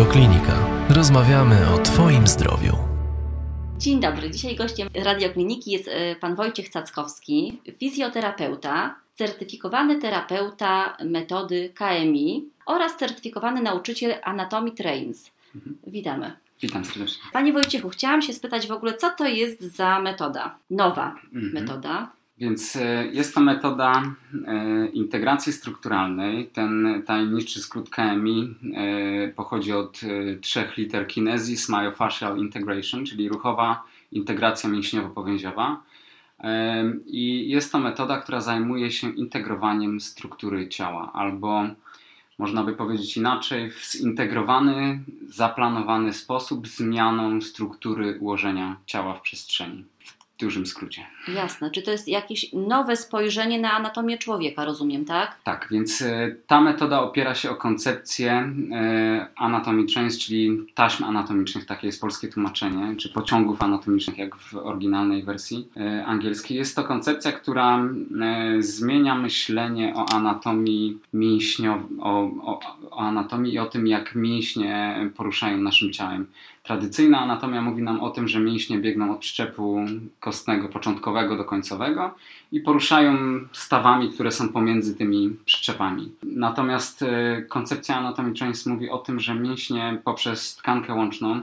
Radioklinika. Rozmawiamy o Twoim zdrowiu. Dzień dobry. Dzisiaj gościem Radiokliniki jest e, pan Wojciech Cackowski, fizjoterapeuta, certyfikowany terapeuta metody KMI oraz certyfikowany nauczyciel Anatomy Trains. Witamy. Witam serdecznie. Panie Wojciechu, chciałam się spytać w ogóle, co to jest za metoda? Nowa Mhm. metoda. Więc e, jest to metoda e, integracji strukturalnej. Ten tajemniczy skrót KMI e, pochodzi od trzech liter Kinesis Myofascial Integration, czyli ruchowa integracja mięśniowo-powięziowa. I jest to metoda, która zajmuje się integrowaniem struktury ciała, albo można by powiedzieć inaczej, w zintegrowany, zaplanowany sposób zmianą struktury ułożenia ciała w przestrzeni. W dużym skrócie. Jasne. Czy to jest jakieś nowe spojrzenie na anatomię człowieka, rozumiem, tak? Tak, więc e, ta metoda opiera się o koncepcję e, anatomy trains, czyli taśm anatomicznych, takie jest polskie tłumaczenie, czy pociągów anatomicznych, jak w oryginalnej wersji e, angielskiej. Jest to koncepcja, która zmienia myślenie o anatomii mięśniowej, o, o, o anatomii i o tym, jak mięśnie poruszają naszym ciałem. Tradycyjna anatomia mówi nam o tym, że mięśnie biegną od przyczepu kostnego początkowego do końcowego i poruszają stawami, które są pomiędzy tymi przyczepami. Natomiast e, koncepcja Anatomy Trains mówi o tym, że mięśnie poprzez tkankę łączną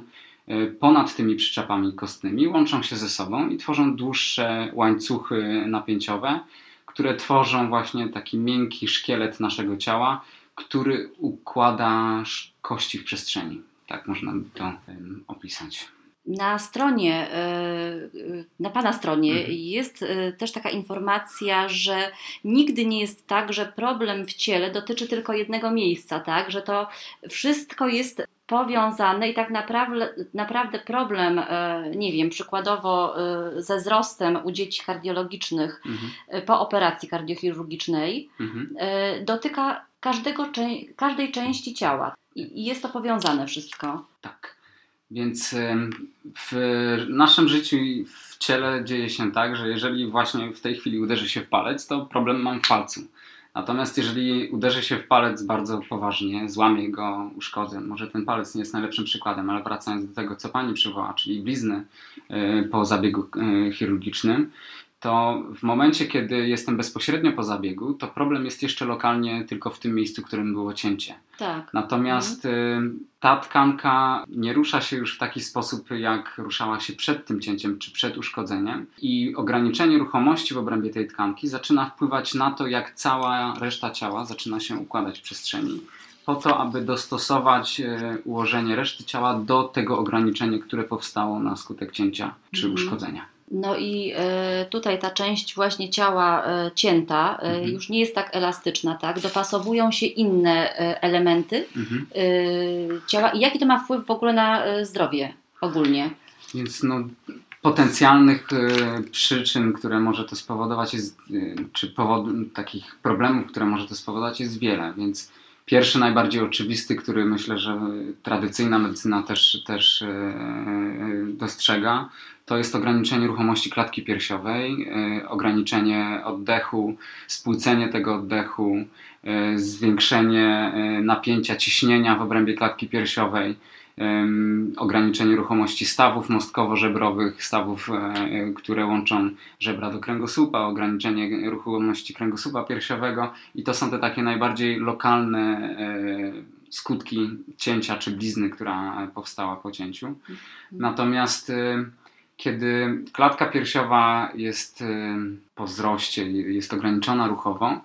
e, ponad tymi przyczepami kostnymi łączą się ze sobą i tworzą dłuższe łańcuchy napięciowe, które tworzą właśnie taki miękki szkielet naszego ciała, który układa kości w przestrzeni. Tak można by to opisać. Na stronie, e, e, na Pana stronie Mhm. jest e, też taka informacja, że nigdy nie jest tak, że problem w ciele dotyczy tylko jednego miejsca, tak? Że to wszystko jest powiązane i tak naprawdę, naprawdę problem, nie wiem, przykładowo ze wzrostem u dzieci kardiologicznych Mhm. po operacji kardiochirurgicznej Mhm. dotyka każdego, każdej części ciała i jest to powiązane wszystko. Tak. Więc w naszym życiu i w ciele dzieje się tak, że jeżeli właśnie w tej chwili uderzy się w palec, to problem mam w palcu. Natomiast jeżeli uderzy się w palec bardzo poważnie, złamie go, uszkodzę, może ten palec nie jest najlepszym przykładem, ale wracając do tego, co pani przywołała, czyli blizny e, po zabiegu e, chirurgicznym, to w momencie, kiedy jestem bezpośrednio po zabiegu, to problem jest jeszcze lokalnie tylko w tym miejscu, w którym było cięcie. Tak. Natomiast y, ta tkanka nie rusza się już w taki sposób, jak ruszała się przed tym cięciem czy przed uszkodzeniem, i ograniczenie ruchomości w obrębie tej tkanki zaczyna wpływać na to, jak cała reszta ciała zaczyna się układać w przestrzeni. Po to, aby dostosować y, ułożenie reszty ciała do tego ograniczenia, które powstało na skutek cięcia czy Mhm. uszkodzenia. No i e, tutaj ta część właśnie ciała e, cięta e, Mhm. już nie jest tak elastyczna, tak? Dopasowują się inne elementy Mhm. ciała. I jaki to ma wpływ w ogóle na zdrowie ogólnie? Więc no, potencjalnych przyczyn, które może to spowodować, jest, czy powod, takich problemów, które może to spowodować, jest wiele. Więc pierwszy, najbardziej oczywisty, który myślę, że tradycyjna medycyna też, też e, dostrzega, to jest ograniczenie ruchomości klatki piersiowej, e, ograniczenie oddechu, spłycenie tego oddechu, e, zwiększenie napięcia, ciśnienia w obrębie klatki piersiowej ograniczenie ruchomości stawów mostkowo-żebrowych, stawów, e, które łączą żebra do kręgosłupa, ograniczenie ruchomości kręgosłupa piersiowego i to są te takie najbardziej lokalne e, skutki cięcia czy blizny, która powstała po cięciu. Natomiast e, kiedy klatka piersiowa jest po wzroście, jest ograniczona ruchowo,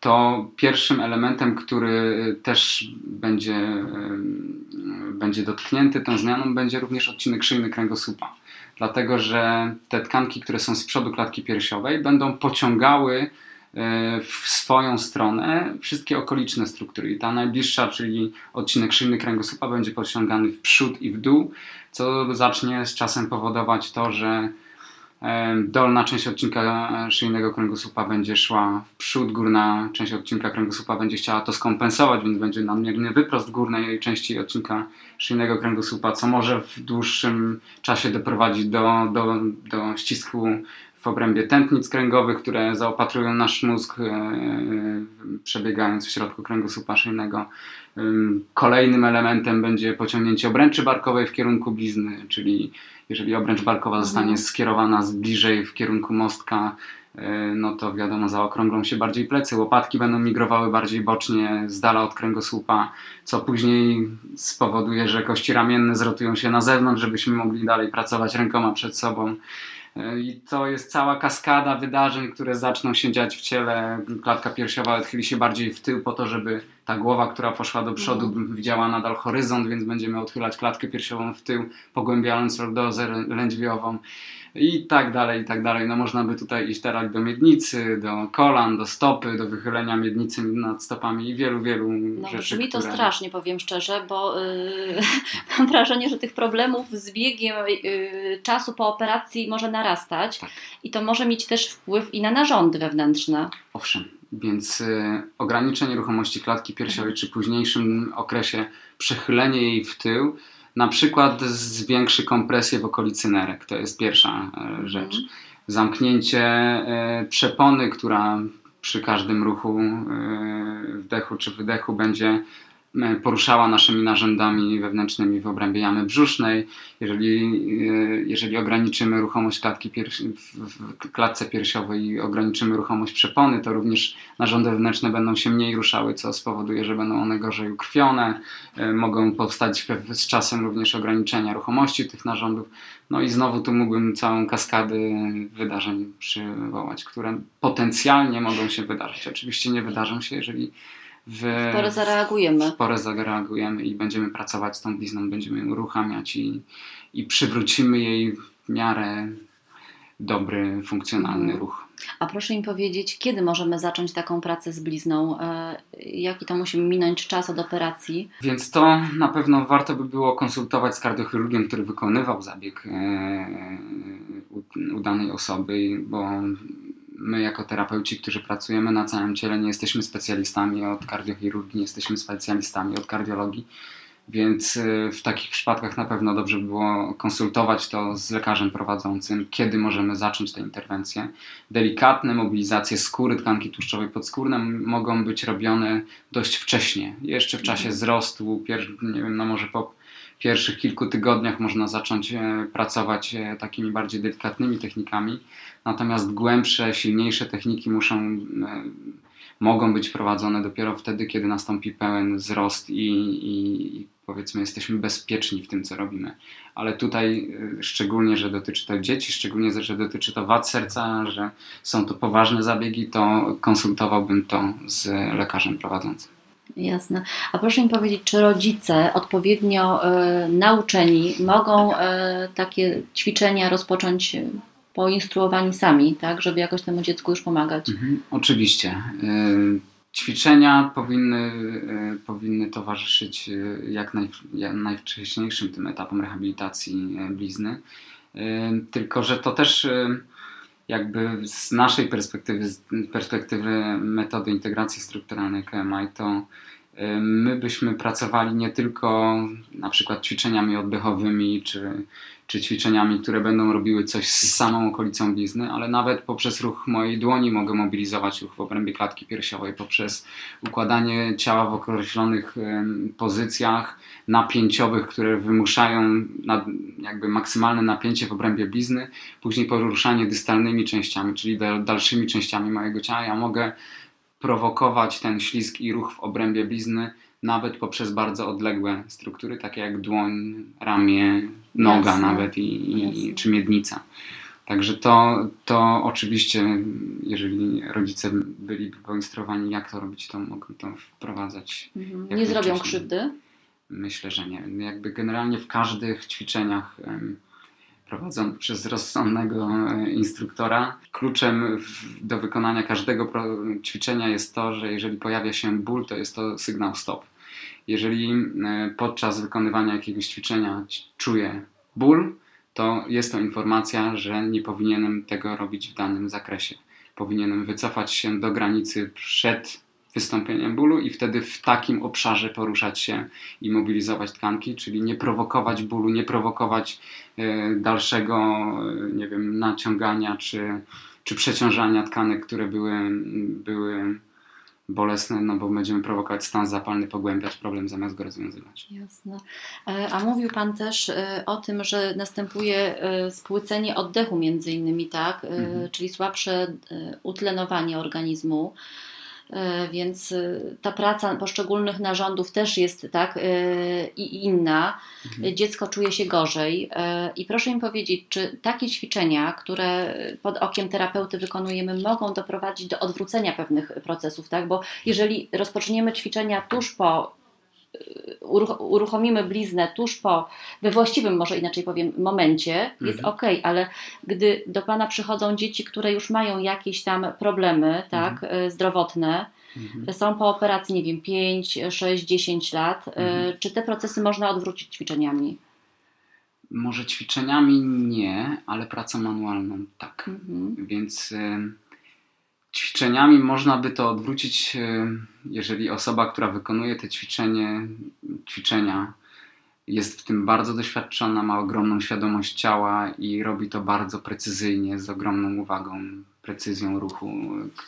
to pierwszym elementem, który też będzie, em, będzie dotknięty tą zmianą, będzie również odcinek szyjny kręgosłupa. Dlatego, że te tkanki, które są z przodu klatki piersiowej, będą pociągały e, w swoją stronę wszystkie okoliczne struktury. I ta najbliższa, czyli odcinek szyjny kręgosłupa, będzie pociągany w przód i w dół, co zacznie z czasem powodować to, że e, dolna część odcinka e, szyjnego kręgosłupa będzie szła w przód, górna część odcinka kręgosłupa będzie chciała to skompensować, więc będzie nadmierny wyprost górnej części odcinka szyjnego kręgosłupa, co może w dłuższym czasie doprowadzić do, do, do ścisku w obrębie tętnic kręgowych, które zaopatrują nasz mózg, przebiegając w środku kręgosłupa szyjnego. Kolejnym elementem będzie pociągnięcie obręczy barkowej w kierunku blizny, czyli jeżeli obręcz barkowa zostanie mhm. skierowana z bliżej w kierunku mostka, e, no to wiadomo, zaokrąglą się bardziej plecy, łopatki będą migrowały bardziej bocznie, z dala od kręgosłupa, co później spowoduje, że kości ramienne zrotują się na zewnątrz, żebyśmy mogli dalej pracować rękoma przed sobą. E, I to jest cała kaskada wydarzeń, które zaczną się dziać w ciele. Klatka piersiowa odchyli się bardziej w tył po to, żeby ta głowa, która poszła do przodu, mhm. widziała nadal horyzont, więc będziemy odchylać klatkę piersiową w tył, pogłębiając lordozę lędźwiową i tak dalej, i tak dalej. No można by tutaj iść teraz do miednicy, do kolan, do stopy, do wychylenia miednicy nad stopami i wielu, wielu no, rzeczy. Brzmi to które... strasznie, powiem szczerze, bo yy, mam wrażenie, że tych problemów z biegiem yy, czasu po operacji może narastać tak. i to może mieć też wpływ i na narządy wewnętrzne. Owszem, więc y, ograniczenie ruchomości klatki piersiowej, czy późniejszym okresie przechylenie jej w tył, na przykład zwiększy kompresję w okolicy nerek. To jest pierwsza e, rzecz. Mhm. Zamknięcie e, przepony, która przy każdym ruchu e, wdechu czy wydechu będzie poruszała naszymi narzędami wewnętrznymi w obrębie jamy brzusznej. Jeżeli, e, jeżeli ograniczymy ruchomość klatki w klatce piersiowej i ograniczymy ruchomość przepony, to również narządy wewnętrzne będą się mniej ruszały, co spowoduje, że będą one gorzej ukrwione. E, mogą powstać z czasem również ograniczenia ruchomości tych narządów. No i znowu tu mógłbym całą kaskadę wydarzeń przywołać, które potencjalnie mogą się wydarzyć. Oczywiście nie wydarzą się, jeżeli w, porę zareagujemy. W porę zareagujemy i będziemy pracować z tą blizną, będziemy ją uruchamiać i, i przywrócimy jej w miarę dobry, funkcjonalny mhm. ruch. A proszę mi powiedzieć, kiedy możemy zacząć taką pracę z blizną? E, jaki to musi minąć czas od operacji? Więc to na pewno warto by było konsultować z kardiochirurgiem, który wykonywał zabieg e, u danej osoby, bo my jako terapeuci, którzy pracujemy na całym ciele, nie jesteśmy specjalistami od kardiochirurgii, nie jesteśmy specjalistami od kardiologii, więc y, w takich przypadkach na pewno dobrze by było konsultować to z lekarzem prowadzącym, kiedy możemy zacząć tę interwencję. Delikatne mobilizacje skóry, tkanki tłuszczowej podskórne mogą być robione dość wcześnie, jeszcze w czasie mhm. wzrostu, nie wiem, no może po pierwszych kilku tygodniach można zacząć e, pracować e, takimi bardziej delikatnymi technikami, natomiast głębsze, silniejsze techniki muszą, e, mogą być prowadzone dopiero wtedy, kiedy nastąpi pełen wzrost i, i powiedzmy jesteśmy bezpieczni w tym, co robimy. Ale tutaj szczególnie, że dotyczy to dzieci, szczególnie, że dotyczy to wad serca, że są to poważne zabiegi, to konsultowałbym to z lekarzem prowadzącym. Jasne. A proszę mi powiedzieć, czy rodzice odpowiednio y, nauczeni mogą y, takie ćwiczenia rozpocząć poinstruowani sami, tak, żeby jakoś temu dziecku już pomagać? Mhm, oczywiście. Y, ćwiczenia powinny, powinny towarzyszyć jak, naj, jak najwcześniejszym tym etapom rehabilitacji blizny. Tylko, że to też jakby z naszej perspektywy, z perspektywy metody integracji strukturalnej KMI, to my byśmy pracowali nie tylko na przykład ćwiczeniami oddechowymi czy, czy ćwiczeniami, które będą robiły coś z samą okolicą blizny, ale nawet poprzez ruch mojej dłoni mogę mobilizować ruch w obrębie klatki piersiowej, poprzez układanie ciała w określonych pozycjach napięciowych, które wymuszają jakby maksymalne napięcie w obrębie blizny, później poruszanie dystalnymi częściami, czyli dalszymi częściami mojego ciała. Ja mogę prowokować ten ślizg i ruch w obrębie blizny nawet poprzez bardzo odległe struktury, takie jak dłoń, ramię, noga nawet i, i czy miednica. Także to, to oczywiście, jeżeli rodzice byliby poinstruowani, jak to robić, to mogą to wprowadzać. Mhm. Nie zrobią krzywdy? Myślę, że nie. Jakby generalnie w każdych ćwiczeniach prowadzony przez rozsądnego e, instruktora. Kluczem do wykonania każdego ćwiczenia jest to, że jeżeli pojawia się ból, to jest to sygnał stop. Jeżeli e, podczas wykonywania jakiegoś ćwiczenia czuję ból, to jest to informacja, że nie powinienem tego robić w danym zakresie. Powinienem wycofać się do granicy przed wystąpieniem bólu i wtedy w takim obszarze poruszać się i mobilizować tkanki, czyli nie prowokować bólu, nie prowokować e, dalszego, e, nie wiem, naciągania czy, czy przeciążania tkanek, które były, były bolesne, no bo będziemy prowokować stan zapalny, pogłębiać problem zamiast go rozwiązywać. Jasne. E, a mówił Pan też o tym, że następuje spłycenie oddechu między innymi, tak? Mhm. Czyli słabsze utlenowanie organizmu. E, więc e, ta praca poszczególnych narządów też jest tak e, i inna. Mhm. Dziecko czuje się gorzej. I proszę mi powiedzieć, czy takie ćwiczenia, które pod okiem terapeuty wykonujemy, mogą doprowadzić do odwrócenia pewnych procesów, tak? Bo jeżeli rozpoczniemy ćwiczenia tuż po uruchomimy bliznę tuż po, we właściwym, może inaczej powiem, momencie, jest mhm. ok, ale gdy do Pana przychodzą dzieci, które już mają jakieś tam problemy, tak, mhm. E, zdrowotne, mhm. są po operacji, nie wiem, 5, 6, 10 lat, e, mhm. czy te procesy można odwrócić ćwiczeniami? Może ćwiczeniami nie, ale pracą manualną tak. Mhm. Więc ćwiczeniami można by to odwrócić, e, jeżeli osoba, która wykonuje te ćwiczenie, ćwiczenia, jest w tym bardzo doświadczona, ma ogromną świadomość ciała i robi to bardzo precyzyjnie, z ogromną uwagą, precyzją ruchu,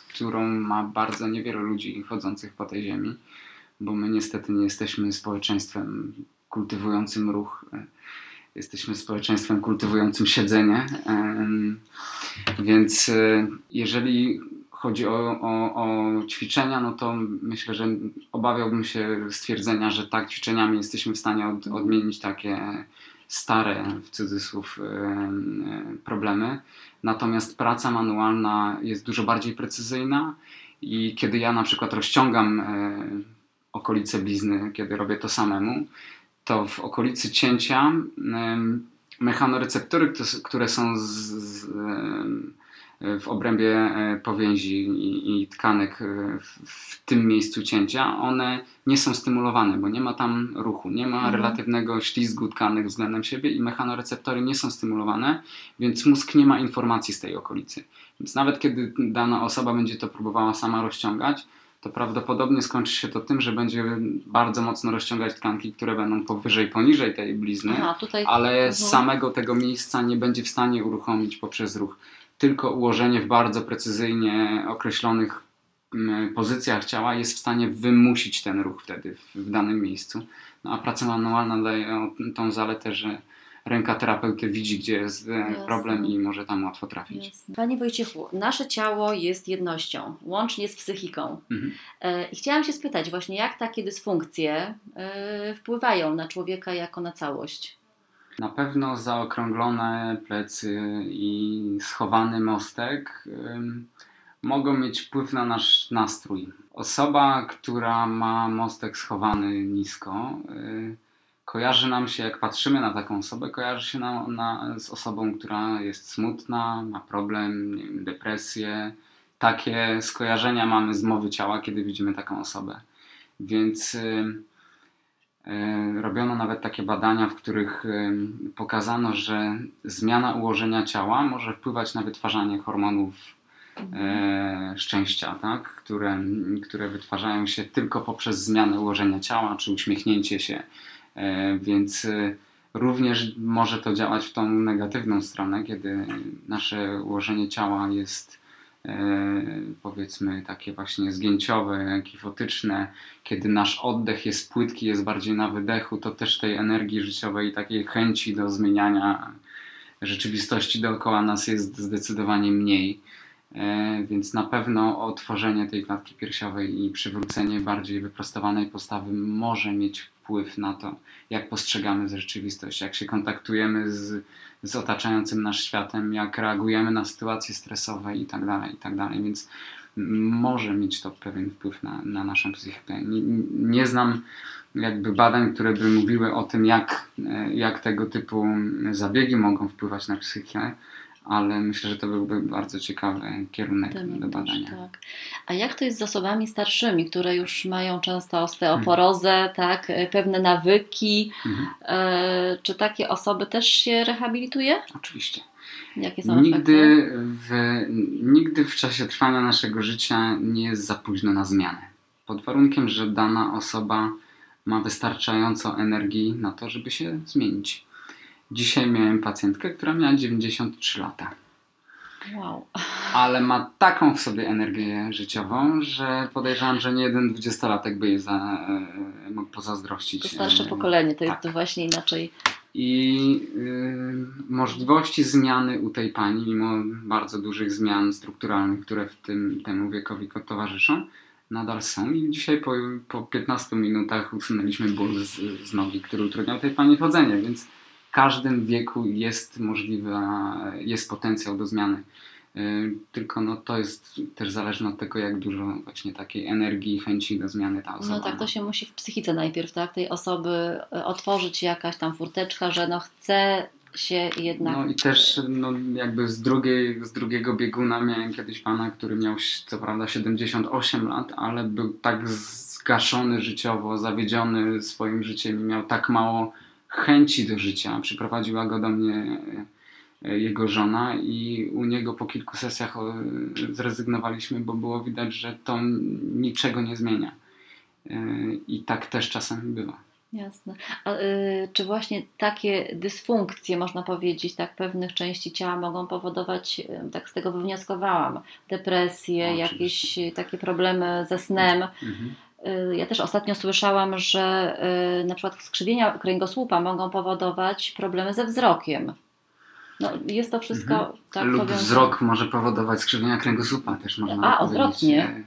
którą ma bardzo niewielu ludzi chodzących po tej ziemi, bo my niestety nie jesteśmy społeczeństwem kultywującym ruch. Jesteśmy społeczeństwem kultywującym siedzenie. Więc e, jeżeli chodzi o, o, o, ćwiczenia, no to myślę, że obawiałbym się stwierdzenia, że tak, ćwiczeniami jesteśmy w stanie od, odmienić takie stare, w cudzysłów, problemy. Natomiast praca manualna jest dużo bardziej precyzyjna i kiedy ja na przykład rozciągam e, okolice blizny, kiedy robię to samemu, to w okolicy cięcia mechanoreceptory, które są z, z w obrębie e, powięzi i, i tkanek e, w, w, tym miejscu cięcia, one nie są stymulowane, bo nie ma tam ruchu, nie ma mhm. relatywnego ślizgu tkanek względem siebie i mechanoreceptory nie są stymulowane, więc mózg nie ma informacji z tej okolicy. Więc nawet kiedy dana osoba będzie to próbowała sama rozciągać, to prawdopodobnie skończy się to tym, że będzie bardzo mocno rozciągać tkanki, które będą powyżej, poniżej tej blizny, Aha, tutaj... ale mhm. samego tego miejsca nie będzie w stanie uruchomić poprzez ruch tylko ułożenie w bardzo precyzyjnie określonych mm, pozycjach ciała jest w stanie wymusić ten ruch wtedy w, danym miejscu. No a praca manualna daje tą zaletę, że ręka terapeuty widzi, gdzie jest e, Jasne. problem i może tam łatwo trafić. Jasne. Panie Wojciechu, nasze ciało jest jednością, łącznie z psychiką. Mhm. E, I chciałam się spytać właśnie, jak takie dysfunkcje e, wpływają na człowieka jako na całość? Na pewno zaokrąglone plecy i schowany mostek mogą mieć wpływ na nasz nastrój. Osoba, która ma mostek schowany nisko, y, kojarzy nam się, jak patrzymy na taką osobę, kojarzy się nam na, z osobą, która jest smutna, ma problem, wiem, depresję. Takie skojarzenia mamy z mowy ciała, kiedy widzimy taką osobę. Więc robiono nawet takie badania, w których e, pokazano, że zmiana ułożenia ciała może wpływać na wytwarzanie hormonów e, szczęścia, tak? które, które wytwarzają się tylko poprzez zmianę ułożenia ciała czy uśmiechnięcie się. Więc również może to działać w tą negatywną stronę, kiedy nasze ułożenie ciała jest E, powiedzmy takie właśnie zgięciowe, kifotyczne, kiedy nasz oddech jest płytki, jest bardziej na wydechu, to też tej energii życiowej i takiej chęci do zmieniania rzeczywistości dookoła nas jest zdecydowanie mniej. E, więc na pewno otworzenie tej klatki piersiowej i przywrócenie bardziej wyprostowanej postawy może mieć wpływ na to, jak postrzegamy rzeczywistość, jak się kontaktujemy z z otaczającym nas światem, jak reagujemy na sytuacje stresowe tak i tak dalej. Więc może mieć to pewien wpływ na, na naszą psychikę. Nie, nie znam jakby badań, które by mówiły o tym, jak, jak tego typu zabiegi mogą wpływać na psychikę, ale myślę, że to byłby bardzo ciekawy kierunek Temat do badania. Tak. A jak to jest z osobami starszymi, które już mają często osteoporozę, hmm. tak, pewne nawyki? Hmm. E, czy takie osoby też się rehabilituje? Oczywiście. Jakie są nigdy w, nigdy w czasie trwania naszego życia nie jest za późno na zmianę. pod warunkiem, że dana osoba ma wystarczająco energii na to, żeby się zmienić. Dzisiaj miałem pacjentkę, która miała 93 lata. Wow. Ale ma taką w sobie energię życiową, że podejrzewam, że nie jeden dwudziestolatek by jej za, e, mógł pozazdrościć. To starsze E, pokolenie, to jest tak. właśnie inaczej. I y, możliwości zmiany u tej pani, mimo bardzo dużych zmian strukturalnych, które w tym temu wiekowi towarzyszą, nadal są. I dzisiaj po, po 15 minutach usunęliśmy ból z, z nogi, który utrudniał tej pani chodzenie, więc każdym wieku jest możliwa, jest potencjał do zmiany. Y, Tylko no, to jest też zależne od tego, jak dużo właśnie takiej energii i chęci do zmiany ta osoba No tak, to się musi w psychice najpierw, tak, tej osoby e, otworzyć jakaś tam furteczka, że no chce się jednak... No i też no, jakby z, drugiej, z drugiego bieguna miałem kiedyś pana, który miał co prawda 78 lat, ale był tak zgaszony życiowo, zawiedziony swoim życiem i miał tak mało chęci do życia. Przyprowadziła go do mnie e, jego żona i u niego po kilku sesjach o, zrezygnowaliśmy, bo było widać, że to niczego nie zmienia. E, I tak też czasami bywa. Jasne. A, y, czy właśnie takie dysfunkcje, można powiedzieć, tak, pewnych części ciała mogą powodować, tak z tego wywnioskowałam, depresję, No, jakieś takie problemy ze snem? Mhm. Y, Ja też ostatnio słyszałam, że y, na przykład skrzywienia kręgosłupa mogą powodować problemy ze wzrokiem. No, jest to wszystko Mhm. tak Lub powiązane. wzrok może powodować skrzywienia kręgosłupa też można A, odwrotnie.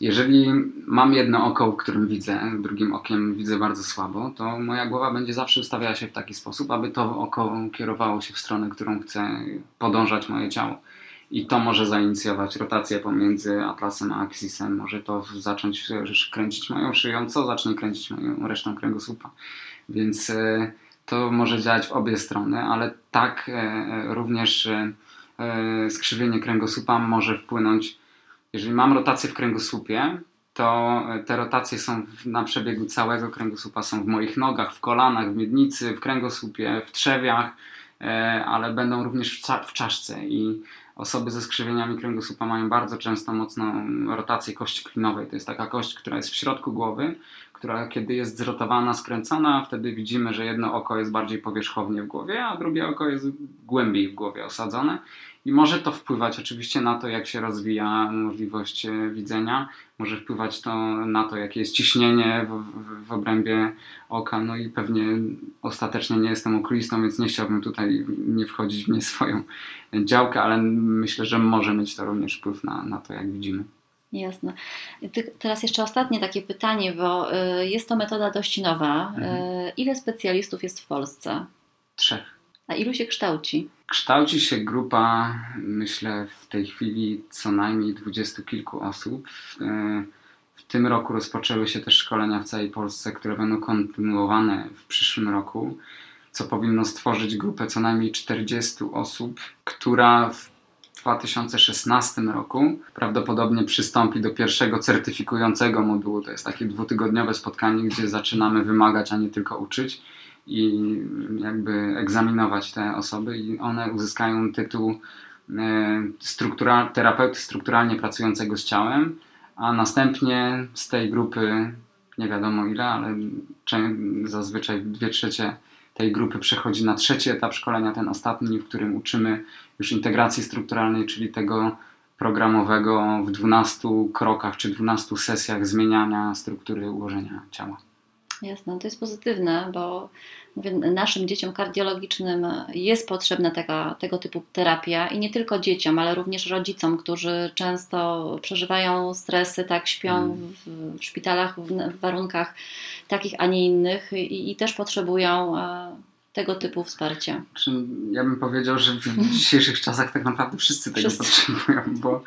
Jeżeli mam jedno oko, którym widzę, drugim okiem widzę bardzo słabo, to moja głowa będzie zawsze ustawiała się w taki sposób, aby to oko kierowało się w stronę, którą chce podążać moje ciało. I to może zainicjować rotację pomiędzy atlasem a aksisem. Może to zacząć kręcić moją szyją, co zacznie kręcić moją resztą kręgosłupa. Więc e, to może działać w obie strony, ale tak e, również e, skrzywienie kręgosłupa może wpłynąć. Jeżeli mam rotację w kręgosłupie, to te rotacje są na przebiegu całego kręgosłupa, są w moich nogach, w kolanach, w miednicy, w kręgosłupie, w trzewiach, ale będą również w, w czaszce i osoby ze skrzywieniami kręgosłupa mają bardzo często mocną rotację kości klinowej. To jest taka kość, która jest w środku głowy, która kiedy jest zrotowana, skręcona, wtedy widzimy, że jedno oko jest bardziej powierzchownie w głowie, a drugie oko jest głębiej w głowie osadzone. I może to wpływać oczywiście na to, jak się rozwija możliwość e, widzenia, może wpływać to na to, jakie jest ciśnienie w, w, w obrębie oka, no i pewnie ostatecznie nie jestem okulistą, więc nie chciałbym tutaj nie wchodzić w nie swoją działkę, ale myślę, że może mieć to również wpływ na, na to, jak widzimy. Jasne. Teraz jeszcze ostatnie takie pytanie, bo y, jest to metoda dość nowa. Mhm. Y, ile specjalistów jest w Polsce? Trzech. A ilu się kształci? Kształci się grupa, myślę, w tej chwili co najmniej dwudziestu kilku osób. W, e, w tym roku rozpoczęły się też szkolenia w całej Polsce, które będą kontynuowane w przyszłym roku, co powinno stworzyć grupę co najmniej 40 osób, która w 2016 roku prawdopodobnie przystąpi do pierwszego certyfikującego modułu. To jest takie dwutygodniowe spotkanie, gdzie zaczynamy wymagać, a nie tylko uczyć i jakby egzaminować te osoby i one uzyskają tytuł e, struktural, terapeuty strukturalnie pracującego z ciałem, a następnie z tej grupy, nie wiadomo ile, ale zazwyczaj dwie trzecie tej grupy przechodzi na trzeci etap szkolenia, ten ostatni, w którym uczymy już integracji strukturalnej, czyli tego programowego w 12 krokach czy 12 sesjach zmieniania struktury ułożenia ciała. Jasne, to jest pozytywne, bo mówię, naszym dzieciom kardiologicznym jest potrzebna taka, tego typu terapia i nie tylko dzieciom, ale również rodzicom, którzy często przeżywają stresy, tak śpią w, w szpitalach w, w warunkach takich, a nie innych i, i też potrzebują e, tego typu wsparcia. Ja bym powiedział, że w dzisiejszych czasach tak naprawdę wszyscy tego Wszyscy. potrzebują, bo,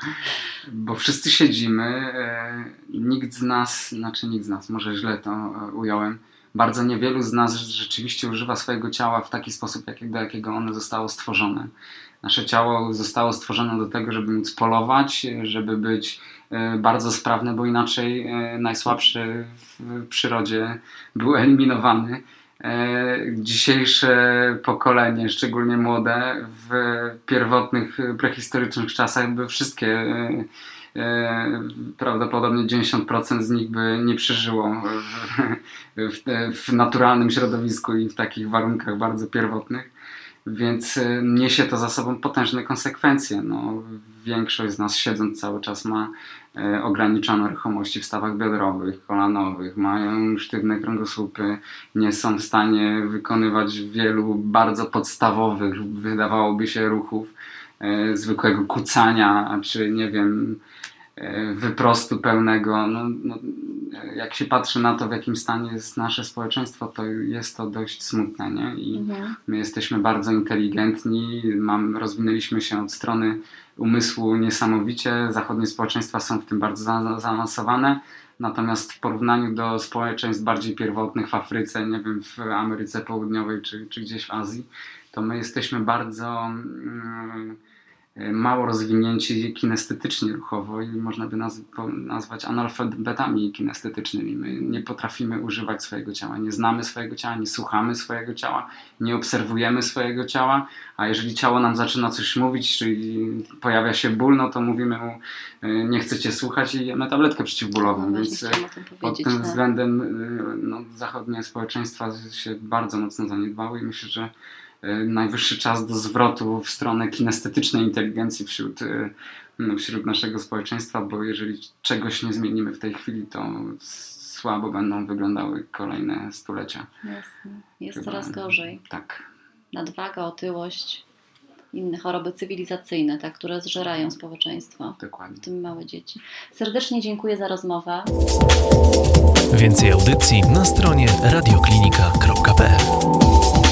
bo wszyscy siedzimy. E, nikt z nas, znaczy nikt z nas, może źle to e, ująłem. Bardzo niewielu z nas rzeczywiście używa swojego ciała w taki sposób, jak, do jakiego ono zostało stworzone. Nasze ciało zostało stworzone do tego, żeby móc polować, żeby być e, bardzo sprawne, bo inaczej najsłabszy w przyrodzie był eliminowany. E, Dzisiejsze pokolenie, szczególnie młode, w pierwotnych, prehistorycznych czasach by wszystkie e, e, prawdopodobnie 90% z nich by nie przeżyło w, w, naturalnym środowisku i w takich warunkach bardzo pierwotnych. Więc niesie to za sobą potężne konsekwencje. No, większość z nas siedząc cały czas ma e, ograniczone ruchomości w stawach biodrowych, kolanowych, mają sztywne kręgosłupy, nie są w stanie wykonywać wielu bardzo podstawowych, wydawałoby się, ruchów, e, zwykłego kucania, czy nie wiem, wyprostu pełnego. No, no, jak się patrzy na to, w jakim stanie jest nasze społeczeństwo, to jest to dość smutne. Nie? I mhm. my jesteśmy bardzo inteligentni, mam, rozwinęliśmy się od strony umysłu niesamowicie. Zachodnie społeczeństwa są w tym bardzo za, zaawansowane. Natomiast w porównaniu do społeczeństw bardziej pierwotnych w Afryce, nie wiem, w Ameryce Południowej czy, czy gdzieś w Azji, to my jesteśmy bardzo. Mm, E, mało rozwinięci kinestetycznie ruchowo i można by naz nazwać analfabetami kinestetycznymi. My nie potrafimy używać swojego ciała, nie znamy swojego ciała, nie słuchamy swojego ciała, nie obserwujemy swojego ciała, a jeżeli ciało nam zaczyna coś mówić, czyli pojawia się ból, no to mówimy mu e, nie chcecie słuchać i jemy tabletkę przeciwbólową, no, więc e, pod tym tak. względem no, zachodnie społeczeństwa się bardzo mocno zaniedbały i myślę, że najwyższy czas do zwrotu w stronę kinestetycznej inteligencji wśród, no, wśród naszego społeczeństwa, bo jeżeli czegoś nie zmienimy w tej chwili, to słabo będą wyglądały kolejne stulecia. Jasne. Jest Chyba, coraz gorzej. Tak. Nadwaga, otyłość, inne choroby cywilizacyjne, tak, które zżerają społeczeństwo. Dokładnie. W tym małe dzieci. Serdecznie dziękuję za rozmowę. Więcej audycji na stronie radioklinika.pl